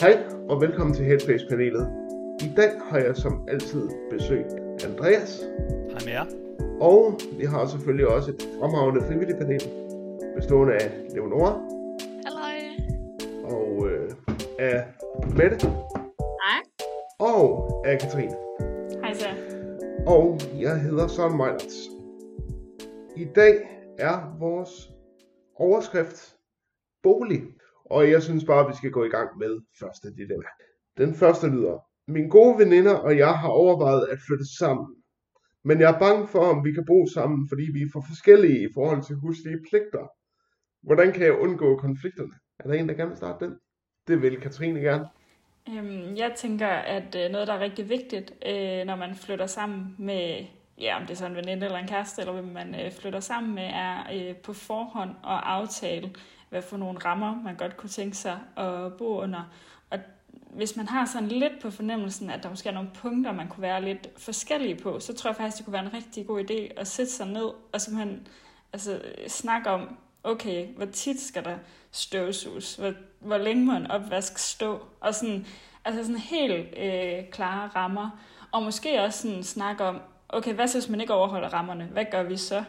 Hej og velkommen til Headspace-panelet. I dag har jeg som altid besøg Andreas, Hej med jer. og vi har selvfølgelig også et fremragende frivilligt panel, bestående af Leonora Halløj. og øh, af Mette Hej. og af Katrine. Hej så. Og jeg hedder Søren Meilerts. I dag er vores overskrift bolig. Og jeg synes bare, at vi skal gå i gang med første dilemma. Den første lyder. Min gode veninder og jeg har overvejet at flytte sammen. Men jeg er bange for, om vi kan bo sammen, fordi vi er for forskellige i forhold til huslige pligter. Hvordan kan jeg undgå konflikterne? Er der en, der gerne vil starte den? Det vil Katrine gerne. Øhm, jeg tænker, at øh, noget, der er rigtig vigtigt, øh, når man flytter sammen med, ja, om det er så en veninde eller en kæreste, eller hvem man øh, flytter sammen med, er øh, på forhånd at aftale, hvad for nogle rammer man godt kunne tænke sig at bo under. Og hvis man har sådan lidt på fornemmelsen, at der måske er nogle punkter, man kunne være lidt forskellige på, så tror jeg faktisk, det kunne være en rigtig god idé at sætte sig ned og simpelthen altså, snakke om, okay, hvor tit skal der støvsuges? Hvor, hvor længe må en opvask stå? Og sådan, altså sådan helt øh, klare rammer. Og måske også sådan snakke om, okay, hvad så hvis man ikke overholder rammerne? Hvad gør vi så?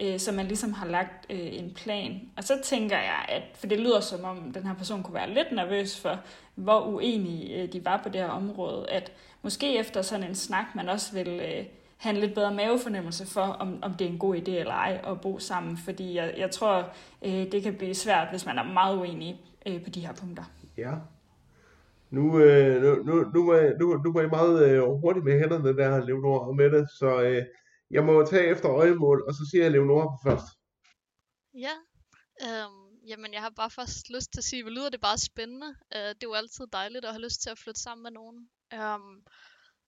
Øh, så man ligesom har lagt øh, en plan. Og så tænker jeg, at, for det lyder som om den her person kunne være lidt nervøs for, hvor uenige øh, de var på det her område, at måske efter sådan en snak, man også vil øh, have en lidt bedre mavefornemmelse for, om, om det er en god idé eller ej at bo sammen. Fordi jeg, jeg tror, øh, det kan blive svært, hvis man er meget uenig øh, på de her punkter. Ja. Nu, øh, nu, nu, nu, var, nu, nu var I meget øh, hurtigt med hænderne der, Leonora og Mette, så øh, jeg må tage efter øjemål, og så siger jeg Leonora på først. Ja. Øhm, jamen, jeg har bare først lyst til at sige, hvor lyder det bare spændende. Øh, det er jo altid dejligt at have lyst til at flytte sammen med nogen. Øhm,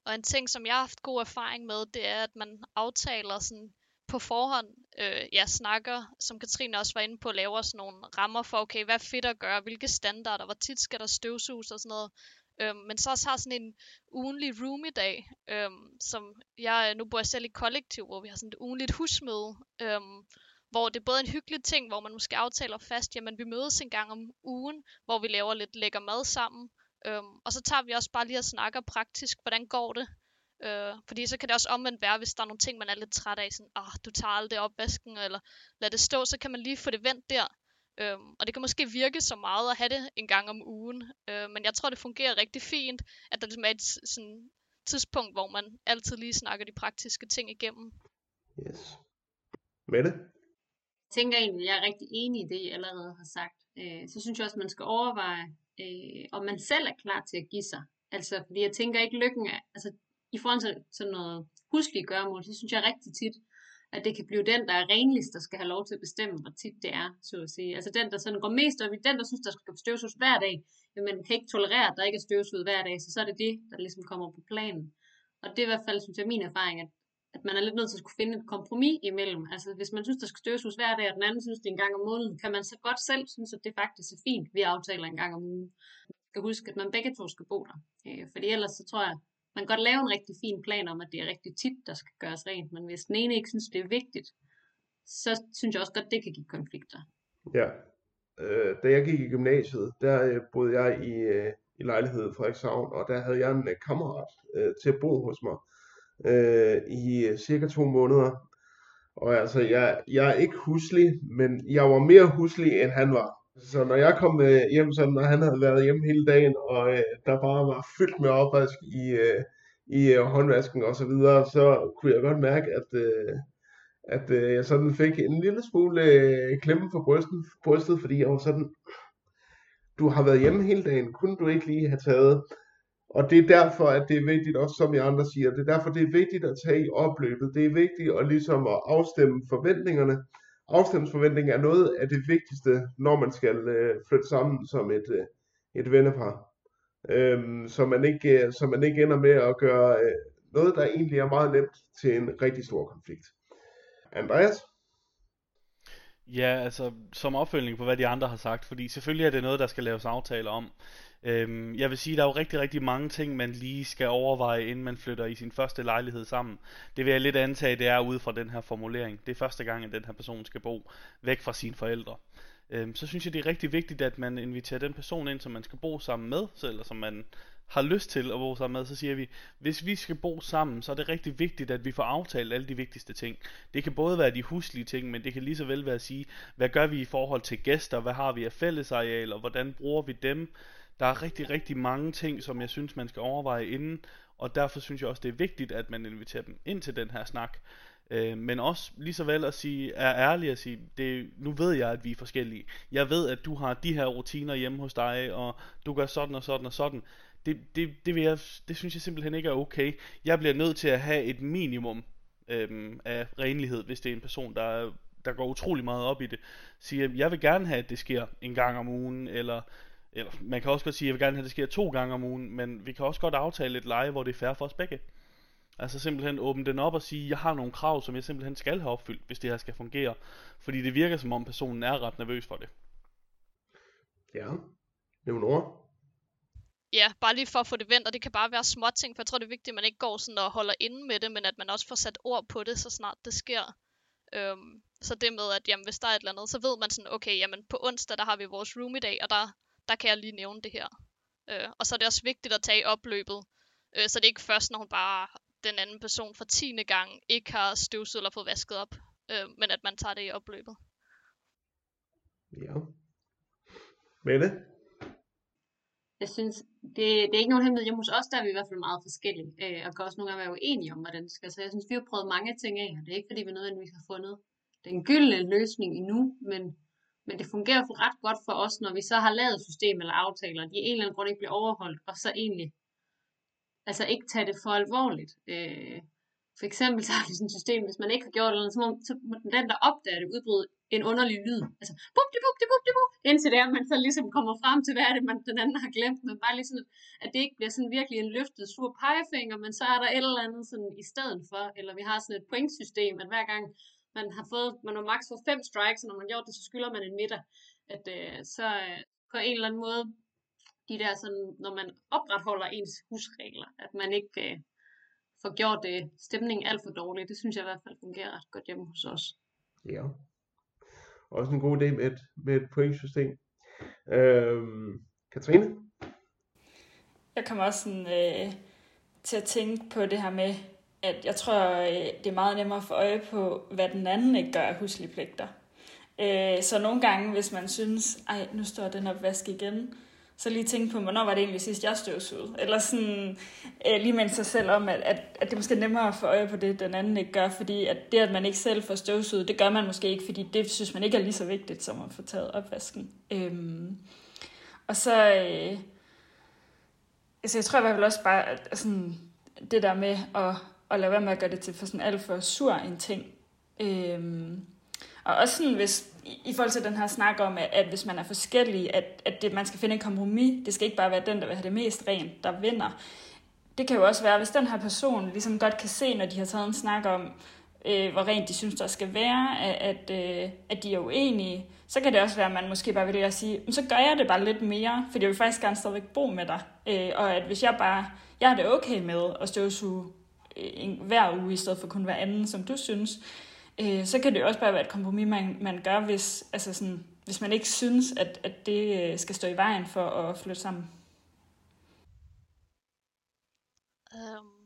og en ting, som jeg har haft god erfaring med, det er, at man aftaler sådan på forhånd, øh, ja, snakker, som Katrine også var inde på, laver sådan nogle rammer for, okay, hvad er fedt at gøre, hvilke standarder, hvor tit skal der støvsuges og sådan noget. Øhm, men så også har sådan en ugenlig roomie-dag, øhm, som jeg, nu bor jeg selv i kollektiv, hvor vi har sådan et ugenligt husmøde, øhm, hvor det er både en hyggelig ting, hvor man måske aftaler fast, jamen vi mødes en gang om ugen, hvor vi laver lidt lækker mad sammen, øhm, og så tager vi også bare lige og snakker praktisk, hvordan går det, Øh, fordi så kan det også omvendt være, hvis der er nogle ting, man er lidt træt af, sådan, ah, du tager aldrig opvasken, eller lad det stå, så kan man lige få det vendt der. Øhm, og det kan måske virke så meget at have det en gang om ugen, øh, men jeg tror, det fungerer rigtig fint, at der ligesom er et sådan, tidspunkt, hvor man altid lige snakker de praktiske ting igennem. Yes. Mette? Jeg tænker egentlig, at jeg er rigtig enig i det, I allerede har sagt. Øh, så synes jeg også, at man skal overveje, øh, om man selv er klar til at give sig. Altså, fordi jeg tænker ikke lykken af, altså i forhold til sådan noget huslige gøremål, så synes jeg rigtig tit, at det kan blive den, der er renligst, der skal have lov til at bestemme, hvor tit det er, så at sige. Altså den, der sådan går mest op i, den, der synes, der skal støvsuges hver dag, men kan ikke tolerere, at der ikke er støvsuget hver dag, så så er det det, der ligesom kommer på planen. Og det er i hvert fald, synes jeg, min erfaring, at, at man er lidt nødt til at skulle finde et kompromis imellem. Altså hvis man synes, der skal støvsuges hver dag, og den anden synes, det er en gang om måneden, kan man så godt selv synes, at det faktisk er fint, vi aftaler en gang om ugen. Man skal huske, at man begge to skal bo der. Øh, fordi ellers så tror jeg, man kan godt lave en rigtig fin plan om, at det er rigtig tit, der skal gøres rent, men hvis den ene ikke synes, det er vigtigt, så synes jeg også godt, det kan give konflikter. Ja. Øh, da jeg gik i gymnasiet, der øh, boede jeg i, øh, i lejlighed i Frederikshavn, og der havde jeg en øh, kammerat øh, til at bo hos mig øh, i øh, cirka to måneder. Og altså, jeg, jeg er ikke huslig, men jeg var mere huslig, end han var. Så når jeg kom øh, hjem, så når han havde været hjemme hele dagen, og øh, der bare var fyldt med opvask i, øh, i øh, håndvasken og så videre, så kunne jeg godt mærke, at, øh, at øh, jeg sådan fik en lille smule øh, klemme for brystet, brystet, fordi jeg var sådan, du har været hjemme hele dagen, kunne du ikke lige have taget? Og det er derfor, at det er vigtigt, også som jeg andre siger, det er derfor, det er vigtigt at tage i opløbet. Det er vigtigt at ligesom at afstemme forventningerne, afstandsforventning er noget af det vigtigste, når man skal øh, flytte sammen som et, øh, et vennepar. Øhm, så, man ikke, øh, så man ikke ender med at gøre øh, noget, der egentlig er meget nemt til en rigtig stor konflikt. Andreas? Ja, altså som opfølgning på hvad de andre har sagt, fordi selvfølgelig er det noget, der skal laves aftaler om. Øhm, jeg vil sige, der er jo rigtig, rigtig mange ting, man lige skal overveje, inden man flytter i sin første lejlighed sammen. Det vil jeg lidt antage, det er ud fra den her formulering. Det er første gang, at den her person skal bo væk fra sine forældre. øhm, så synes jeg, det er rigtig vigtigt, at man inviterer den person ind, som man skal bo sammen med, eller som man har lyst til at bo sammen med, så siger vi, hvis vi skal bo sammen, så er det rigtig vigtigt, at vi får aftalt alle de vigtigste ting. Det kan både være de huslige ting, men det kan lige så vel være at sige, hvad gør vi i forhold til gæster, hvad har vi af fællesarealer, hvordan bruger vi dem. Der er rigtig, rigtig mange ting, som jeg synes, man skal overveje inden, og derfor synes jeg også, det er vigtigt, at man inviterer dem ind til den her snak. Øh, men også lige så vel at sige, er ærlig at sige, det, nu ved jeg, at vi er forskellige. Jeg ved, at du har de her rutiner hjemme hos dig, og du gør sådan og sådan og sådan. Det, det, det, vil jeg, det synes jeg simpelthen ikke er okay. Jeg bliver nødt til at have et minimum øhm, af renlighed, hvis det er en person, der, der går utrolig meget op i det. Siger, jeg vil gerne have, at det sker en gang om ugen, eller eller man kan også godt sige, at jeg vil gerne have, at det sker to gange om ugen, men vi kan også godt aftale et leje, hvor det er fair for os begge. Altså simpelthen åbne den op og sige, jeg har nogle krav, som jeg simpelthen skal have opfyldt, hvis det her skal fungere. Fordi det virker som om personen er ret nervøs for det. Ja. Leonora? Ja, bare lige for at få det vendt, og det kan bare være små ting, for jeg tror, det er vigtigt, at man ikke går sådan og holder inde med det, men at man også får sat ord på det, så snart det sker. Øhm, så det med, at jamen, hvis der er et eller andet, så ved man sådan, okay, jamen på onsdag, der har vi vores room i dag, og der, der kan jeg lige nævne det her. Øh, og så er det også vigtigt at tage opløbet, øh, så det er ikke først, når hun bare den anden person for tiende gang ikke har støvsuget eller fået vasket op, øh, men at man tager det i opløbet. Ja. Mette? Jeg synes, det, det er ikke nogen hemmelighed. Hjemme hos os, der er vi i hvert fald meget forskellige, øh, og kan også nogle gange være uenige om, hvordan det skal. Så jeg synes, vi har prøvet mange ting af, og det er ikke, fordi vi nødvendigvis har fundet den gyldne løsning endnu, men, men det fungerer for ret godt for os, når vi så har lavet system eller aftaler, de en eller anden grund ikke bliver overholdt, og så egentlig altså ikke tage det for alvorligt. Øh, for eksempel så har vi sådan et system, hvis man ikke har gjort noget, så må, så må den, der opdager det, udbryde en underlig lyd. Altså, bup, de, bup, de, bup, de, bup, indtil det er, man så ligesom kommer frem til, hvad er det, man, den anden har glemt. Men bare lige at det ikke bliver sådan virkelig en løftet sur pegefinger, men så er der et eller andet sådan i stedet for. Eller vi har sådan et pointsystem, at hver gang man har fået, man har maks fået fem strikes, og når man har gjort det, så skylder man en middag. At øh, så øh, på en eller anden måde de der sådan, når man opretholder ens husregler, at man ikke øh, får gjort det øh, stemningen alt for dårlig. Det synes jeg i hvert fald fungerer ret godt hjemme hos os. Ja. Også en god idé med et, med et pointsystem. Øhm, Katrine? Jeg kommer også sådan, øh, til at tænke på det her med, at jeg tror, øh, det er meget nemmere at få øje på, hvad den anden ikke gør af huslige pligter. Øh, så nogle gange, hvis man synes, ej, nu står den opvask igen, så lige tænke på, hvornår var det egentlig sidst, jeg støvsugede? Eller sådan øh, lige minde sig selv om, at, at, at det er måske nemmere at få øje på det, den anden ikke gør, fordi at det, at man ikke selv får støvsuget, det gør man måske ikke, fordi det synes man ikke er lige så vigtigt, som at få taget opvasken. Øhm, og så, øh, altså jeg tror i hvert fald også bare, at sådan, det der med at, at lade være med at gøre det til for sådan alt for sur en ting. Øhm, og også sådan, hvis, i forhold til den her snak om, at, at hvis man er forskellig, at, at det, man skal finde en kompromis. Det skal ikke bare være den, der vil have det mest rent, der vinder. Det kan jo også være, hvis den her person ligesom godt kan se, når de har taget en snak om, øh, hvor rent de synes, der skal være, at, at, øh, at de er uenige, så kan det også være, at man måske bare vil at sige, så gør jeg det bare lidt mere, for jeg vil faktisk gerne stadigvæk bo med dig. Øh, og at hvis jeg bare, jeg har det okay med at støvsuge en, hver uge, i stedet for kun hver anden, som du synes, øh, så kan det også bare være et kompromis, man, man gør, hvis, altså sådan, hvis man ikke synes, at, at det øh, skal stå i vejen for at flytte sammen. Um,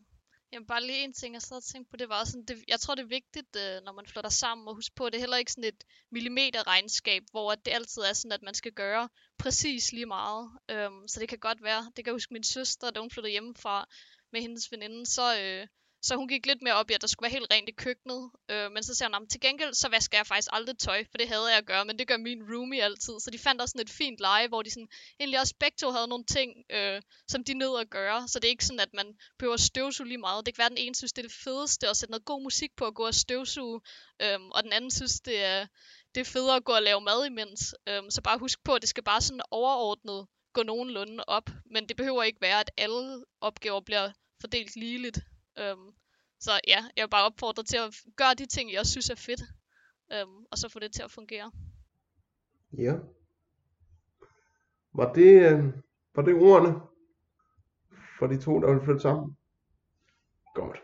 jamen bare lige en ting, jeg sad og tænkte på, det var sådan, det, jeg tror det er vigtigt, øh, når man flytter sammen, og huske på, at det er heller ikke sådan et millimeterregnskab, hvor det altid er sådan, at man skal gøre præcis lige meget. Um, så det kan godt være, det kan jeg huske min søster, da hun flyttede hjemmefra med hendes veninde, så, øh, så hun gik lidt mere op i, at der skulle være helt rent i køkkenet. Øh, men så siger hun, til gengæld, så vasker jeg faktisk aldrig tøj, for det havde jeg at gøre, men det gør min roomie altid. Så de fandt også sådan et fint leje, hvor de sådan, egentlig også begge to havde nogle ting, øh, som de nød at gøre. Så det er ikke sådan, at man behøver at støvsuge lige meget. Det kan være, at den ene synes, det er det fedeste at sætte noget god musik på at gå og støvsuge, øh, og den anden synes, det er, det er federe at gå og lave mad imens. Øh, så bare husk på, at det skal bare sådan overordnet gå nogenlunde op. Men det behøver ikke være, at alle opgaver bliver fordelt ligeligt. Øhm, så ja, jeg vil bare opfordre til at gøre de ting, jeg også synes er fedt. Øhm, og så få det til at fungere. Ja. Var det, øh, var det ordene for de to, der vil flytte sammen? Godt.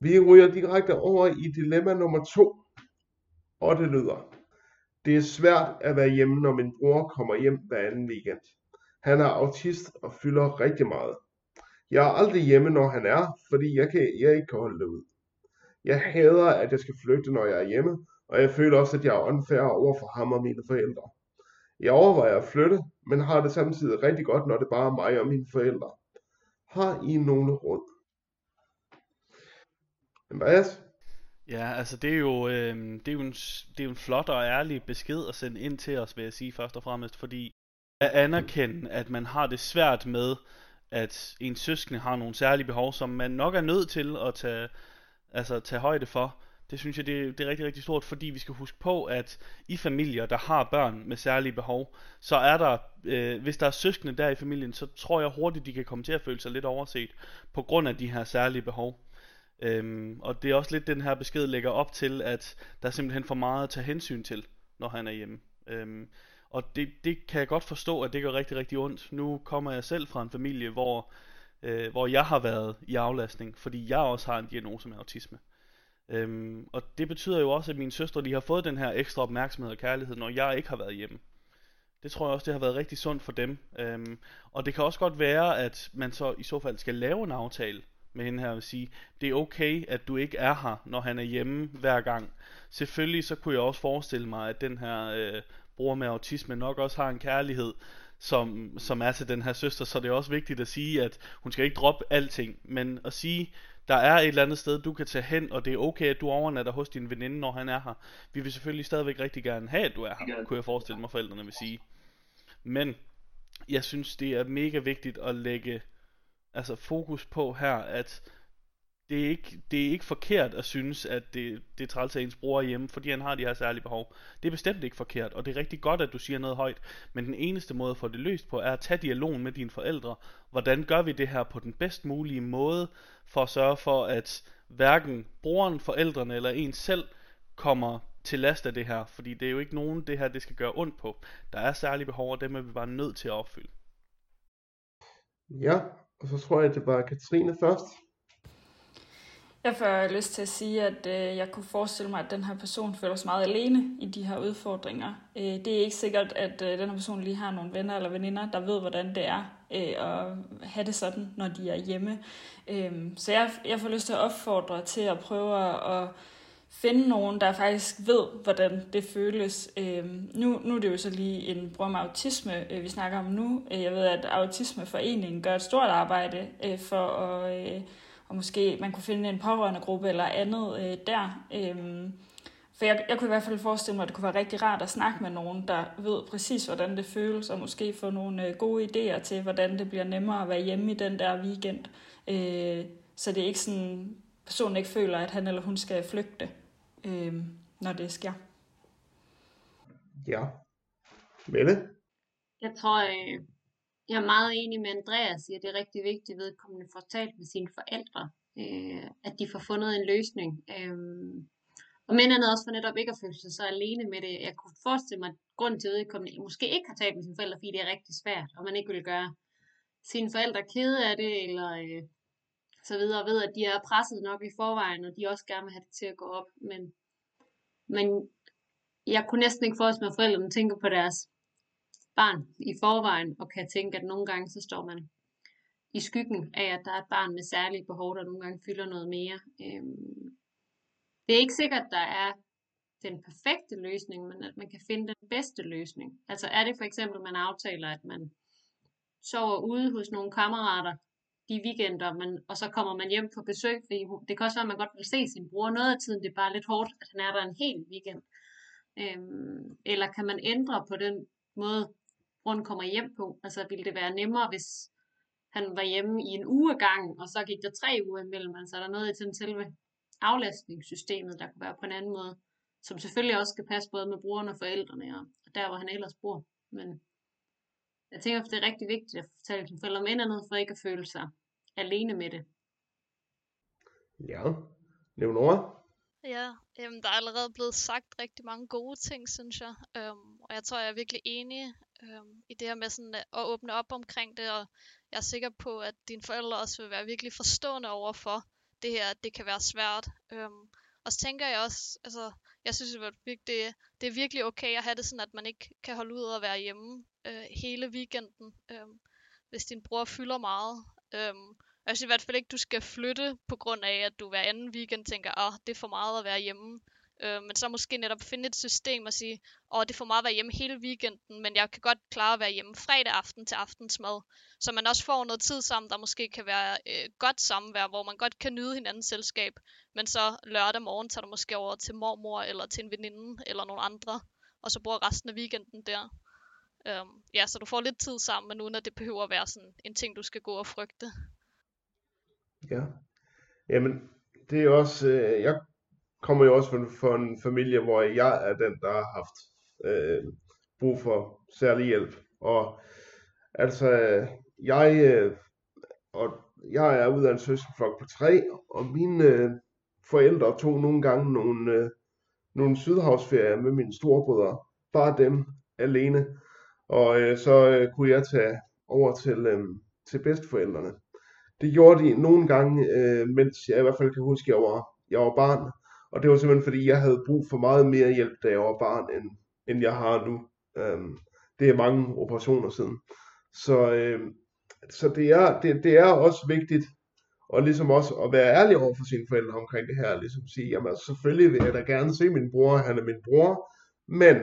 Vi ryger direkte over i dilemma nummer to, og det lyder. Det er svært at være hjemme, når min bror kommer hjem hver anden weekend. Han er autist og fylder rigtig meget. Jeg er aldrig hjemme, når han er, fordi jeg, kan, jeg ikke kan holde det ud. Jeg hader, at jeg skal flygte, når jeg er hjemme, og jeg føler også, at jeg er unfair over for ham og mine forældre. Jeg overvejer at flytte, men har det samtidig rigtig godt, når det bare er mig og mine forældre. Har I nogle råd? Andreas? Ja, altså det er jo, øh, det er jo, en, det er jo en flot og ærlig besked at sende ind til os, vil jeg sige først og fremmest, fordi at anerkende, at man har det svært med, at ens søskende har nogle særlige behov, som man nok er nødt til at tage, altså, tage højde for. Det synes jeg, det, det er rigtig, rigtig stort, fordi vi skal huske på, at i familier, der har børn med særlige behov, så er der, øh, hvis der er søskende der i familien, så tror jeg hurtigt, de kan komme til at føle sig lidt overset, på grund af de her særlige behov. Øhm, og det er også lidt den her besked lægger op til, at der er simpelthen for meget at tage hensyn til, når han er hjemme. Øhm, og det, det kan jeg godt forstå, at det gør rigtig, rigtig ondt. Nu kommer jeg selv fra en familie, hvor, øh, hvor jeg har været i aflastning, fordi jeg også har en diagnose med autisme. Øhm, og det betyder jo også, at mine søstre de har fået den her ekstra opmærksomhed og kærlighed, når jeg ikke har været hjemme. Det tror jeg også, det har været rigtig sundt for dem. Øhm, og det kan også godt være, at man så i så fald skal lave en aftale med hende her og sige, det er okay, at du ikke er her, når han er hjemme hver gang. Selvfølgelig så kunne jeg også forestille mig, at den her øh, bror med autisme nok også har en kærlighed, som, som er til den her søster, så det er også vigtigt at sige, at hun skal ikke droppe alting, men at sige, der er et eller andet sted, du kan tage hen, og det er okay, at du overnatter hos din veninde, når han er her. Vi vil selvfølgelig stadigvæk rigtig gerne have, at du er her, kunne jeg forestille mig, forældrene vil sige. Men jeg synes, det er mega vigtigt at lægge altså fokus på her, at det er ikke, det er ikke forkert at synes, at det, det er træls af ens bror hjemme, fordi han har de her særlige behov. Det er bestemt ikke forkert, og det er rigtig godt, at du siger noget højt, men den eneste måde at få det løst på, er at tage dialogen med dine forældre. Hvordan gør vi det her på den bedst mulige måde, for at sørge for, at hverken broren, forældrene eller en selv kommer til last af det her, fordi det er jo ikke nogen, det her det skal gøre ondt på. Der er særlige behov, og dem er vi bare nødt til at opfylde. Ja, og så tror jeg, at det var Katrine først. Jeg får lyst til at sige, at øh, jeg kunne forestille mig, at den her person føler sig meget alene i de her udfordringer. Øh, det er ikke sikkert, at øh, den her person lige har nogle venner eller veninder, der ved, hvordan det er øh, at have det sådan, når de er hjemme. Øh, så jeg, jeg får lyst til at opfordre til at prøve at finde nogen, der faktisk ved, hvordan det føles. Øh, nu, nu er det jo så lige en bror med autisme, øh, vi snakker om nu. Øh, jeg ved, at Autismeforeningen gør et stort arbejde øh, for at... Øh, og måske man kunne finde en pårørende gruppe eller andet øh, der. Øhm, for jeg, jeg kunne i hvert fald forestille mig, at det kunne være rigtig rart at snakke med nogen, der ved præcis, hvordan det føles, og måske få nogle øh, gode idéer til, hvordan det bliver nemmere at være hjemme i den der weekend. Øh, så det er ikke sådan, personen ikke føler, at han eller hun skal flygte, øh, når det sker. Ja. Mette? Jeg tror, øh, jeg er meget enig med Andreas i, at det er rigtig vigtigt, at vedkommende får talt med sine forældre, øh, at de får fundet en løsning. Øh, og men andet også for netop ikke at føle sig så alene med det. Jeg kunne forestille mig, at grunden til, at vedkommende måske ikke har talt med sine forældre, fordi det er rigtig svært, og man ikke vil gøre sine forældre kede af det, eller øh, så videre, ved at de er presset nok i forvejen, og de også gerne vil have det til at gå op. Men, men jeg kunne næsten ikke forestille mig, at forældrene tænker på deres barn i forvejen, og kan tænke, at nogle gange så står man i skyggen af, at der er et barn med særlige behov, der nogle gange fylder noget mere. Øhm, det er ikke sikkert, at der er den perfekte løsning, men at man kan finde den bedste løsning. Altså er det for eksempel, at man aftaler, at man sover ude hos nogle kammerater de weekender, men, og så kommer man hjem på besøg, fordi det kan også være, at man godt vil se sin bror. Noget af tiden det er bare lidt hårdt, at han er der en hel weekend. Øhm, eller kan man ændre på den måde, Brun kommer hjem på. Altså ville det være nemmere, hvis han var hjemme i en uge gang, og så gik der tre uger imellem. Altså er der noget i sådan selve aflastningssystemet, der kunne være på en anden måde, som selvfølgelig også skal passe både med brugerne og forældrene, og der hvor han ellers bor. Men jeg tænker, at det er rigtig vigtigt at fortælle sine forældre om andet, for ikke at føle sig alene med det. Ja. Leonora? Ja, jamen, der er allerede blevet sagt rigtig mange gode ting, synes jeg. Øhm, og jeg tror, jeg er virkelig enig øhm, i det her med sådan øh, at, åbne op omkring det, og jeg er sikker på, at dine forældre også vil være virkelig forstående over for det her, det kan være svært. Øhm, og så tænker jeg også, altså, jeg synes, det, det, det er virkelig okay at have det sådan, at man ikke kan holde ud og være hjemme øh, hele weekenden, øh, hvis din bror fylder meget. Øh, jeg synes i hvert fald ikke, du skal flytte på grund af, at du hver anden weekend tænker, at oh, det er for meget at være hjemme. Øh, men så måske netop finde et system og sige, åh, oh, det får meget at være hjemme hele weekenden, men jeg kan godt klare at være hjemme fredag aften til aftensmad. Så man også får noget tid sammen, der måske kan være øh, godt samvær, hvor man godt kan nyde hinandens selskab, men så lørdag morgen tager du måske over til mormor, eller til en veninde, eller nogle andre, og så bruger resten af weekenden der. Um, ja, så du får lidt tid sammen, men uden at det behøver at være sådan en ting, du skal gå og frygte. Ja. Jamen, det er også, øh, jeg kommer jo også fra, fra en familie, hvor jeg er den, der har haft øh, brug for særlig hjælp. Og altså, jeg, øh, og jeg er ud af en søskenflok på tre, og mine øh, forældre tog nogle gange nogle, øh, nogle sydhavsferier med mine storebrødre. Bare dem alene. Og øh, så øh, kunne jeg tage over til, øh, til bedsteforældrene. Det gjorde de nogle gange, øh, mens jeg i hvert fald kan huske, at jeg var, jeg var barn. Og det var simpelthen fordi, jeg havde brug for meget mere hjælp, da jeg var barn, end, end jeg har nu. Øhm, det er mange operationer siden. Så, øhm, så det, er, det, det er også vigtigt, og ligesom også at være ærlig over for sine forældre omkring det her, ligesom sige, jamen altså, selvfølgelig vil jeg da gerne se min bror, han er min bror, men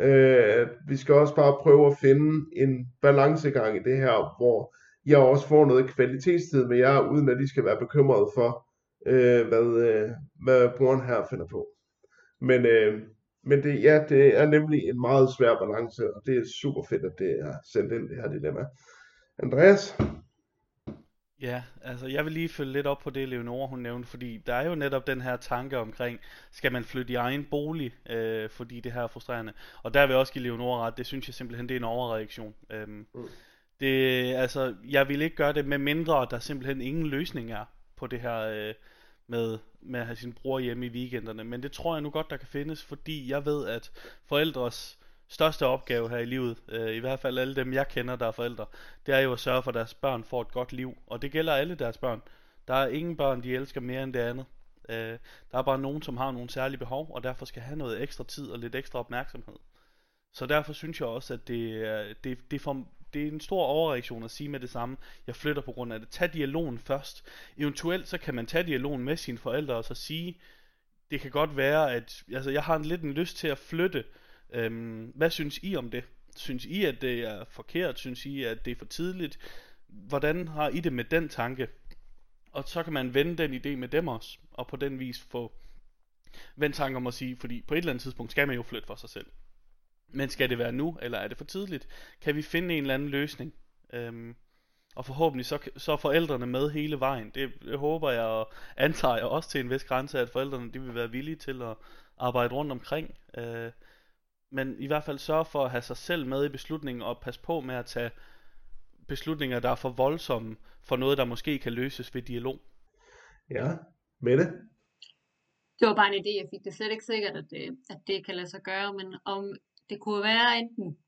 øh, vi skal også bare prøve at finde en balancegang i det her, hvor jeg også får noget kvalitetstid med jer, uden at de skal være bekymrede for, øh, hvad, øh, hvad brugeren her finder på. Men, øh, men det, ja, det er nemlig en meget svær balance, og det er super fedt, at det er sendt ind, det her dilemma. Andreas? Ja, altså jeg vil lige følge lidt op på det, Leonore hun nævnte, fordi der er jo netop den her tanke omkring, skal man flytte i egen bolig, øh, fordi det her er frustrerende. Og der vil jeg også give Leonore ret, det synes jeg simpelthen, det er en overreaktion. Øhm, mm. det, altså, jeg vil ikke gøre det med mindre, der simpelthen ingen løsning er på det her øh, med, med at have sin bror hjemme i weekenderne. Men det tror jeg nu godt, der kan findes, fordi jeg ved, at forældres største opgave her i livet, øh, i hvert fald alle dem jeg kender, der er forældre, det er jo at sørge for, at deres børn får et godt liv. Og det gælder alle deres børn. Der er ingen børn, de elsker mere end det andet. Øh, der er bare nogen, som har nogle særlige behov, og derfor skal have noget ekstra tid og lidt ekstra opmærksomhed. Så derfor synes jeg også, at det, er, det, det, for, det er en stor overreaktion at sige med det samme. Jeg flytter på grund af det. Tag dialogen først. Eventuelt så kan man tage dialogen med sine forældre og så sige, det kan godt være, at altså, jeg har en lidt en lyst til at flytte. Øhm, hvad synes I om det? Synes I, at det er forkert? Synes I, at det er for tidligt? Hvordan har I det med den tanke? Og så kan man vende den idé med dem også, og på den vis få vendt tanker om at sige, fordi på et eller andet tidspunkt skal man jo flytte for sig selv. Men skal det være nu, eller er det for tidligt? Kan vi finde en eller anden løsning? Øhm, og forhåbentlig så, så er forældrene med hele vejen. Det, det håber jeg og antager jeg også til en vis grænse, at forældrene de vil være villige til at arbejde rundt omkring. Øh, men i hvert fald sørge for at have sig selv med i beslutningen og passe på med at tage beslutninger, der er for voldsomme for noget, der måske kan løses ved dialog. Ja, Mette? Det var bare en idé, jeg fik det slet ikke sikkert, at det, at det kan lade sig gøre, men om det kunne være enten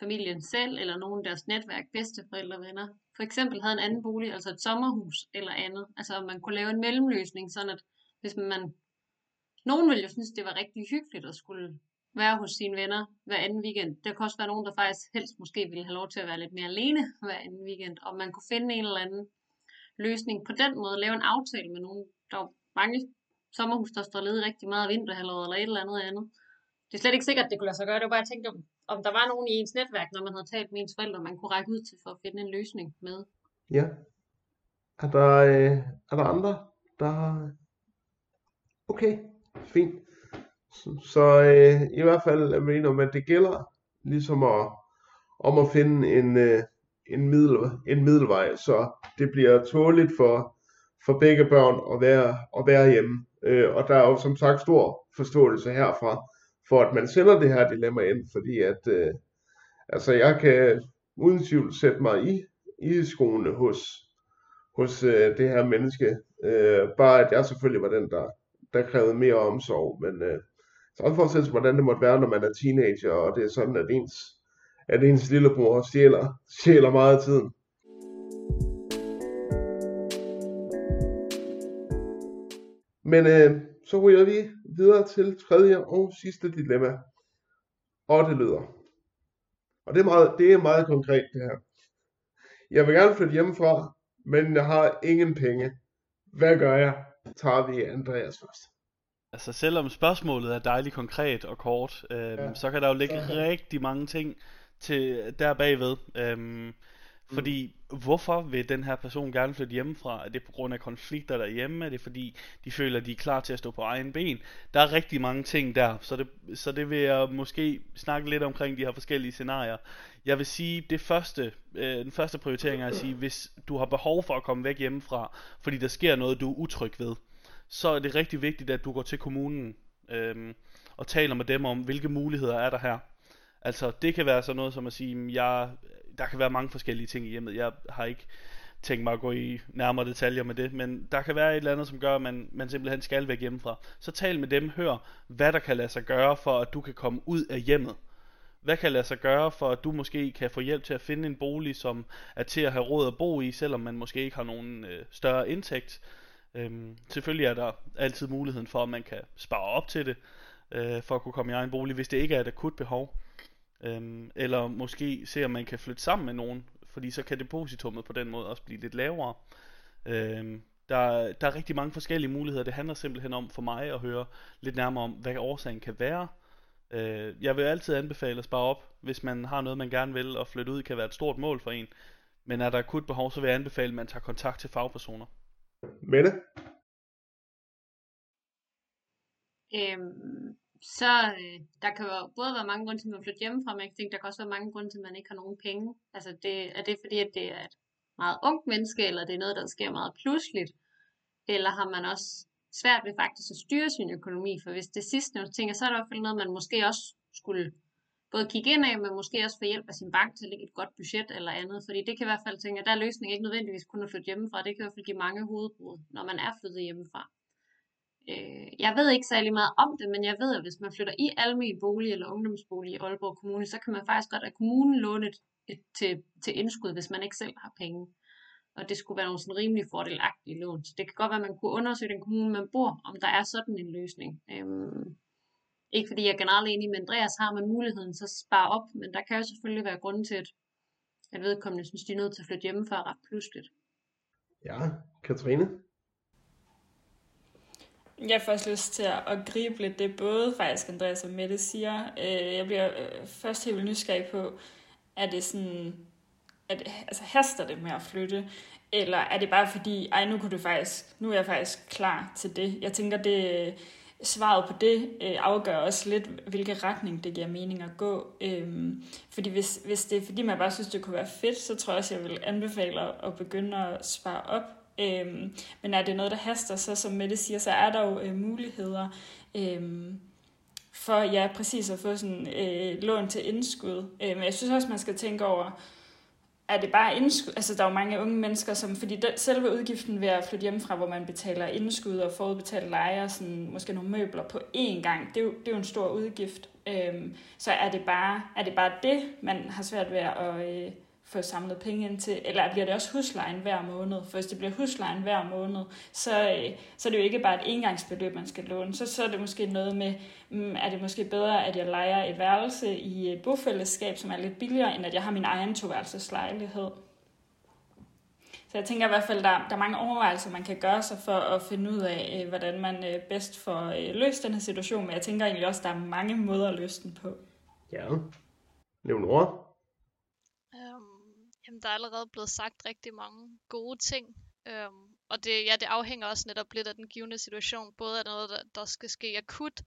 familien selv eller nogen af deres netværk, bedsteforældre, venner, for eksempel havde en anden bolig, altså et sommerhus eller andet. Altså om man kunne lave en mellemløsning, sådan at hvis man... Nogen ville jo synes, det var rigtig hyggeligt at skulle være hos sine venner hver anden weekend. Der kunne også være nogen, der faktisk helst måske ville have lov til at være lidt mere alene hver anden weekend, og man kunne finde en eller anden løsning på den måde, lave en aftale med nogen. Der er mange sommerhus, der står ledet rigtig meget vinterhalvåret eller et eller andet andet. Det er slet ikke sikkert, at det kunne lade sig gøre. Det var bare, jeg tænkte, om, om der var nogen i ens netværk, når man havde talt med ens forældre, man kunne række ud til for at finde en løsning med. Ja. Er der, øh, er der andre, der... Okay, fint. Så øh, i hvert fald er vi om, at det gælder ligesom at, om at finde en, øh, en, middel, en middelvej, så det bliver tåligt for, for begge børn at være, at være hjemme. Øh, og der er jo som sagt stor forståelse herfra, for at man sender det her dilemma ind, fordi at øh, altså jeg kan uden tvivl sætte mig i, i skoene hos, hos øh, det her menneske. Øh, bare at jeg selvfølgelig var den, der, der krævede mere omsorg, men øh, så forestille sig, hvordan det måtte være, når man er teenager, og det er sådan, at ens, at ens lillebror stjæler, stjæler meget af tiden. Men øh, så ryger vi videre til tredje og sidste dilemma. Og det lyder. Og det er meget, det er meget konkret det her. Jeg vil gerne flytte hjemmefra, men jeg har ingen penge. Hvad gør jeg? Tager vi Andreas først. Altså selvom spørgsmålet er dejligt konkret og kort, øhm, ja. så kan der jo ligge ja. rigtig mange ting til der bagved. Øhm, Mm. fordi, mm. hvorfor vil den her person gerne flytte hjemmefra? Er det på grund af konflikter derhjemme? Er det fordi, de føler, at de er klar til at stå på egen ben? Der er rigtig mange ting der, så det, så det vil jeg måske snakke lidt omkring de her forskellige scenarier. Jeg vil sige, det første, øh, den første prioritering er at sige, hvis du har behov for at komme væk hjemmefra, fordi der sker noget, du er utryg ved, så er det rigtig vigtigt, at du går til kommunen øh, og taler med dem om, hvilke muligheder er der her. Altså, det kan være sådan noget som at sige, jeg der kan være mange forskellige ting i hjemmet. Jeg har ikke tænkt mig at gå i nærmere detaljer med det, men der kan være et eller andet, som gør, at man, man simpelthen skal væk hjemmefra. Så tal med dem, hør, hvad der kan lade sig gøre for, at du kan komme ud af hjemmet. Hvad kan lade sig gøre for, at du måske kan få hjælp til at finde en bolig, som er til at have råd at bo i, selvom man måske ikke har nogen øh, større indtægt. Øhm, selvfølgelig er der altid muligheden for, at man kan spare op til det, øh, for at kunne komme i egen bolig, hvis det ikke er et akut behov. Øhm, eller måske se om man kan flytte sammen med nogen, fordi så kan depositummet på den måde også blive lidt lavere. Øhm, der, der er rigtig mange forskellige muligheder. Det handler simpelthen om for mig at høre lidt nærmere om, hvad årsagen kan være. Øh, jeg vil altid anbefale at spare op, hvis man har noget, man gerne vil, og flytte ud kan være et stort mål for en. Men er der akut behov, så vil jeg anbefale, at man tager kontakt til fagpersoner. Mette? Øhm, så øh, der kan jo både være mange grunde til, at man flytter hjemmefra, men jeg tænker, der kan også være mange grunde til, at man ikke har nogen penge. Altså, det, er det fordi, at det er et meget ungt menneske, eller det er noget, der sker meget pludseligt? Eller har man også svært ved faktisk at styre sin økonomi? For hvis det sidste, jeg tænker, så er der i hvert fald noget, man måske også skulle både kigge ind af, men måske også få hjælp af sin bank til at lægge et godt budget eller andet. Fordi det kan i hvert fald tænke, at der er løsningen ikke nødvendigvis kun at flytte hjemmefra. Det kan i hvert fald give mange hovedbrud, når man er flyttet hjemmefra. Øh, jeg ved ikke særlig meget om det, men jeg ved, at hvis man flytter i almene bolig eller ungdomsbolig i Aalborg Kommune, så kan man faktisk godt af kommunen låne et, et, til, til indskud, hvis man ikke selv har penge. Og det skulle være nogle sådan rimelig fordelagtige lån. Så det kan godt være, at man kunne undersøge den kommune, man bor, om der er sådan en løsning. Øhm, ikke fordi jeg er enig med Andreas, har man muligheden, så spare op, men der kan jo selvfølgelig være grund til, at, at vedkommende synes, de er nødt til at flytte hjemmefra ret pludseligt. Ja, Katrine? Jeg får også lyst til at, gribe lidt det, både faktisk Andreas og Mette siger. Øh, jeg bliver øh, først helt nysgerrig på, er det sådan, er det, altså haster det med at flytte, eller er det bare fordi, ej nu kunne du faktisk, nu er jeg faktisk klar til det. Jeg tænker, det svaret på det øh, afgør også lidt, hvilken retning det giver mening at gå. Øhm, fordi hvis, hvis det er fordi, man bare synes, det kunne være fedt, så tror jeg også, jeg vil anbefale at begynde at spare op Øhm, men er det noget, der haster, så som Mette siger, så er der jo øh, muligheder øhm, for ja, præcis at få sådan øh, lån til indskud. Øh, men jeg synes også, man skal tænke over, er det bare indskud? Altså, der er jo mange unge mennesker, som, fordi der, selve udgiften ved at flytte hjemmefra, hvor man betaler indskud og forudbetalt lejer, sådan, måske nogle møbler på én gang, det er jo, det er jo en stor udgift. Øhm, så er det, bare, er det bare det, man har svært ved at, øh, få samlet penge ind til, eller bliver det også huslejen hver måned? For hvis det bliver huslejen hver måned, så, øh, så er det jo ikke bare et engangsbeløb, man skal låne. Så, så er det måske noget med, mm, er det måske bedre, at jeg leger et værelse i et bofællesskab, som er lidt billigere, end at jeg har min egen toværelseslejlighed. Så jeg tænker i hvert fald, der, der er mange overvejelser, man kan gøre sig for at finde ud af, øh, hvordan man øh, bedst får løst den her situation. Men jeg tænker egentlig også, at der er mange måder at løse den på. Ja. Leonora? Jamen, der er allerede blevet sagt rigtig mange gode ting. Øhm, og det, ja, det afhænger også netop lidt af den givende situation. Både af noget, der, der skal ske akut,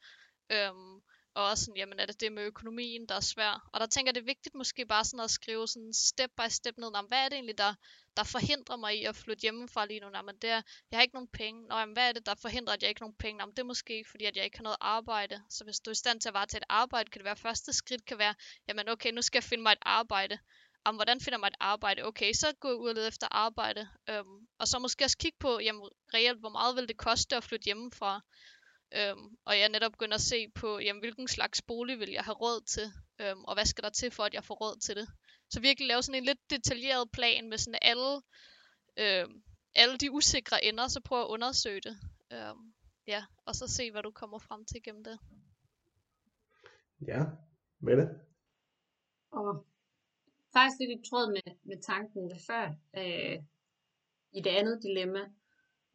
øhm, og også sådan, jamen, er det det med økonomien, der er svært. Og der tænker jeg, det er vigtigt måske bare sådan at skrive sådan step by step ned, om hvad er det egentlig, der, der forhindrer mig i at flytte hjemmefra lige nu? men det er, jeg har ikke nogen penge. Nå, jamen, hvad er det, der forhindrer, at jeg ikke har nogen penge? Nå, det er måske fordi, at jeg ikke har noget arbejde. Så hvis du er i stand til at varetage et arbejde, kan det være, første skridt kan være, jamen okay, nu skal jeg finde mig et arbejde om hvordan finder man et arbejde? Okay, så gå ud og lede efter arbejde. Øhm, og så måske også kigge på, jamen, reelt, hvor meget vil det koste at flytte hjemmefra? Øhm, og jeg netop begynde at se på, jamen, hvilken slags bolig vil jeg have råd til? Øhm, og hvad skal der til for, at jeg får råd til det? Så virkelig lave sådan en lidt detaljeret plan med sådan alle, øhm, alle de usikre ender, så prøv at undersøge det. Øhm, ja, og så se, hvad du kommer frem til gennem det. Ja, Mette? Og faktisk lidt i tråd med, med tanken der før, øh, i det andet dilemma.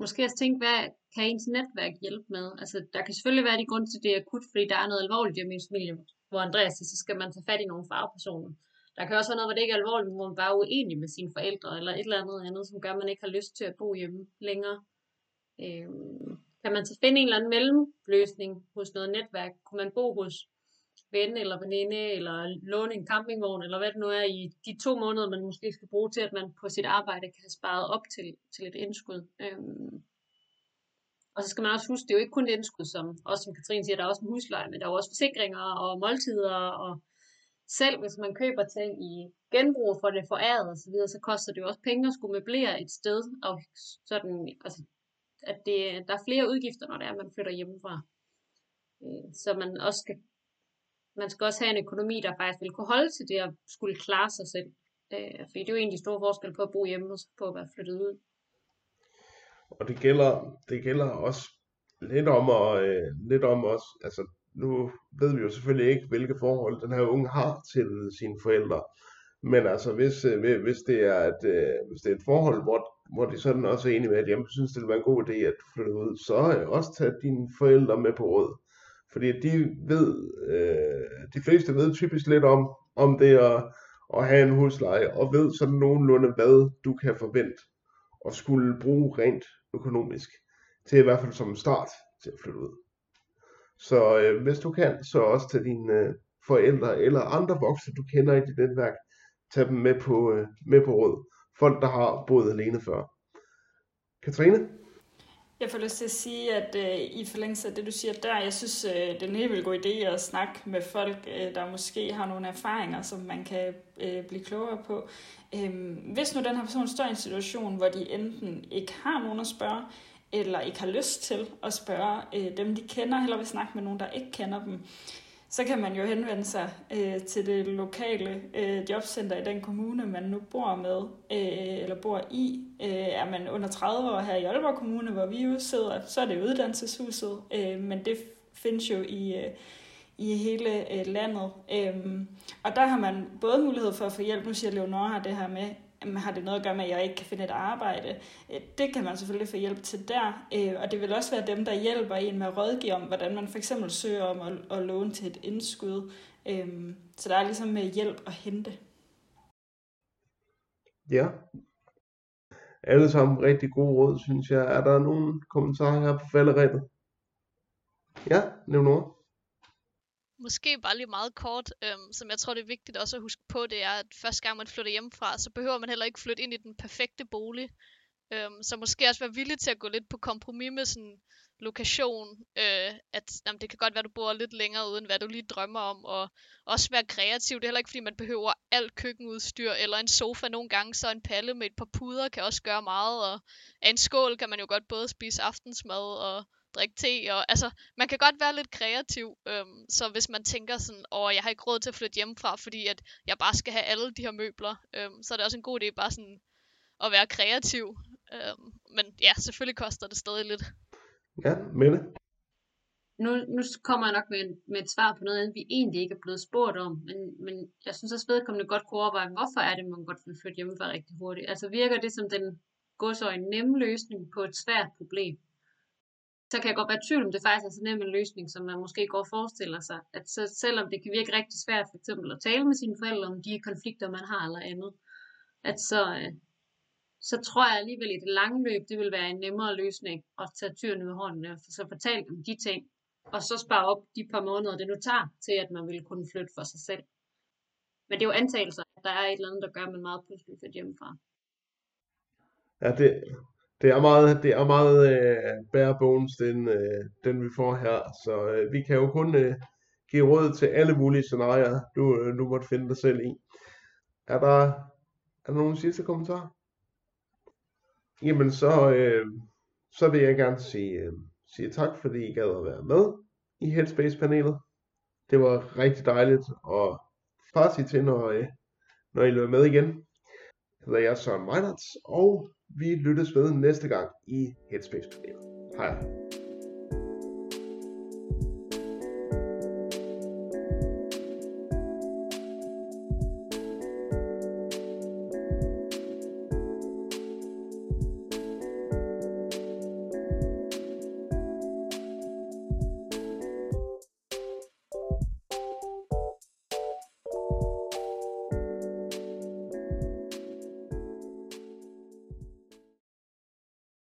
Måske også tænke, hvad kan ens netværk hjælpe med? Altså, der kan selvfølgelig være de grund til, at det er akut, fordi der er noget alvorligt i min familie, hvor Andreas siger, så skal man tage fat i nogle fagpersoner. Der kan også være noget, hvor det ikke er alvorligt, men hvor man bare er uenig med sine forældre, eller et eller andet andet, som gør, at man ikke har lyst til at bo hjemme længere. Øh, kan man så finde en eller anden mellemløsning hos noget netværk? Kunne man bo hos ven eller veninde, eller låne en campingvogn, eller hvad det nu er i de to måneder, man måske skal bruge til, at man på sit arbejde kan have sparet op til, til et indskud. Øhm, og så skal man også huske, det er jo ikke kun et indskud, som, også som Katrine siger, der er også en husleje, men der er jo også forsikringer og måltider, og selv hvis man køber ting i genbrug for det foræret og så videre, så koster det jo også penge at skulle møblere et sted, og sådan, altså, at det, der er flere udgifter, når det er, at man flytter hjemmefra. Øh, så man også skal man skal også have en økonomi, der faktisk vil kunne holde til det at skulle klare sig selv. Øh, fordi det er jo en af de store forskelle på at bo hjemme og på at være flyttet ud. Og det gælder, det gælder også lidt om, at, øh, lidt om os, altså nu ved vi jo selvfølgelig ikke, hvilke forhold den her unge har til sine forældre. Men altså, hvis, øh, hvis, det er et, øh, hvis det er et forhold, hvor, hvor de sådan også er enige med, at jamen, synes, det vil være en god idé, at du flytter ud, så er også tage dine forældre med på råd. Fordi de ved, øh, de fleste ved typisk lidt om, om det at, at have en husleje, og ved sådan nogenlunde, hvad du kan forvente og skulle bruge rent økonomisk, til i hvert fald som en start til at flytte ud. Så øh, hvis du kan, så også til dine øh, forældre eller andre voksne, du kender i dit netværk, tag dem med på, øh, med på råd. Folk, der har boet alene før. Katrine? Jeg får lyst til at sige, at øh, i forlængelse af det, du siger der, jeg synes, øh, det er en helt vildt god idé at snakke med folk, øh, der måske har nogle erfaringer, som man kan øh, blive klogere på. Øh, hvis nu den her person står i en situation, hvor de enten ikke har nogen at spørge, eller ikke har lyst til at spørge øh, dem, de kender, eller vil snakke med nogen, der ikke kender dem, så kan man jo henvende sig øh, til det lokale øh, jobcenter i den kommune, man nu bor med øh, eller bor i. Øh, er man under 30 år her i Aalborg Kommune, hvor vi jo sidder, så er det uddannelseshuset, øh, men det findes jo i, øh, i hele øh, landet. Øh, og der har man både mulighed for at få hjælp, nu siger Leonora det her med, har det noget at gøre med, at jeg ikke kan finde et arbejde? Øh, det kan man selvfølgelig få hjælp til der, øh, og det vil også være dem, der hjælper en med at rådgive om, hvordan man for eksempel søger om at, at låne til et indskud. Øh, så der er ligesom med hjælp at hente. Ja. Alle sammen rigtig gode råd, synes jeg. Er der nogen kommentarer her på falderæbet? Ja, Leonora? Måske bare lige meget kort, øhm, som jeg tror, det er vigtigt også at huske på, det er, at første gang man flytter hjemmefra, så behøver man heller ikke flytte ind i den perfekte bolig. Øhm, så måske også være villig til at gå lidt på kompromis med sådan lokation, øh, at jamen, det kan godt være, at du bor lidt længere uden, hvad du lige drømmer om, og også være kreativ. Det er heller ikke, fordi man behøver alt køkkenudstyr, eller en sofa nogle gange, så en palle med et par puder kan også gøre meget, og af en skål kan man jo godt både spise aftensmad og drikke te, og altså, man kan godt være lidt kreativ, øhm, så hvis man tænker sådan, åh, jeg har ikke råd til at flytte hjemmefra, fordi at jeg bare skal have alle de her møbler, øhm, så er det også en god idé bare sådan at være kreativ. Øhm, men ja, selvfølgelig koster det stadig lidt. Ja, Mette? Nu, nu kommer jeg nok med, med et svar på noget, vi egentlig ikke er blevet spurgt om, men, men jeg synes også vedkommende godt kunne overveje, hvorfor er det, man godt vil flytte hjemmefra rigtig hurtigt? Altså virker det som den en nemme løsning på et svært problem? Så kan jeg godt være i tvivl om, det faktisk er så nem en løsning, som man måske går og forestiller sig. At så, selvom det kan virke rigtig svært for eksempel at tale med sine forældre om de konflikter, man har eller andet, at så, øh, så tror jeg alligevel i det lange løb, det vil være en nemmere løsning at tage tyrene ved hånden øh, og så fortælle dem de ting, og så spare op de par måneder, det nu tager, til at man vil kunne flytte for sig selv. Men det er jo antagelser, at der er et eller andet, der gør, at man meget pludselig flytter hjemmefra. Ja, det, det er meget, det er meget øh, bare bones, den, øh, den vi får her. Så øh, vi kan jo kun øh, give råd til alle mulige scenarier, du, øh, du måtte finde dig selv i. Er der, er der nogen sidste kommentarer? Jamen så, øh, så vil jeg gerne sige, øh, sige tak, fordi I gad at være med i Headspace-panelet. Det var rigtig dejligt at far til, når, øh, når I løber med igen. Jeg hedder jeg Søren Meinerts, og vi lyttes ved næste gang i Headspace-panelet. Hej.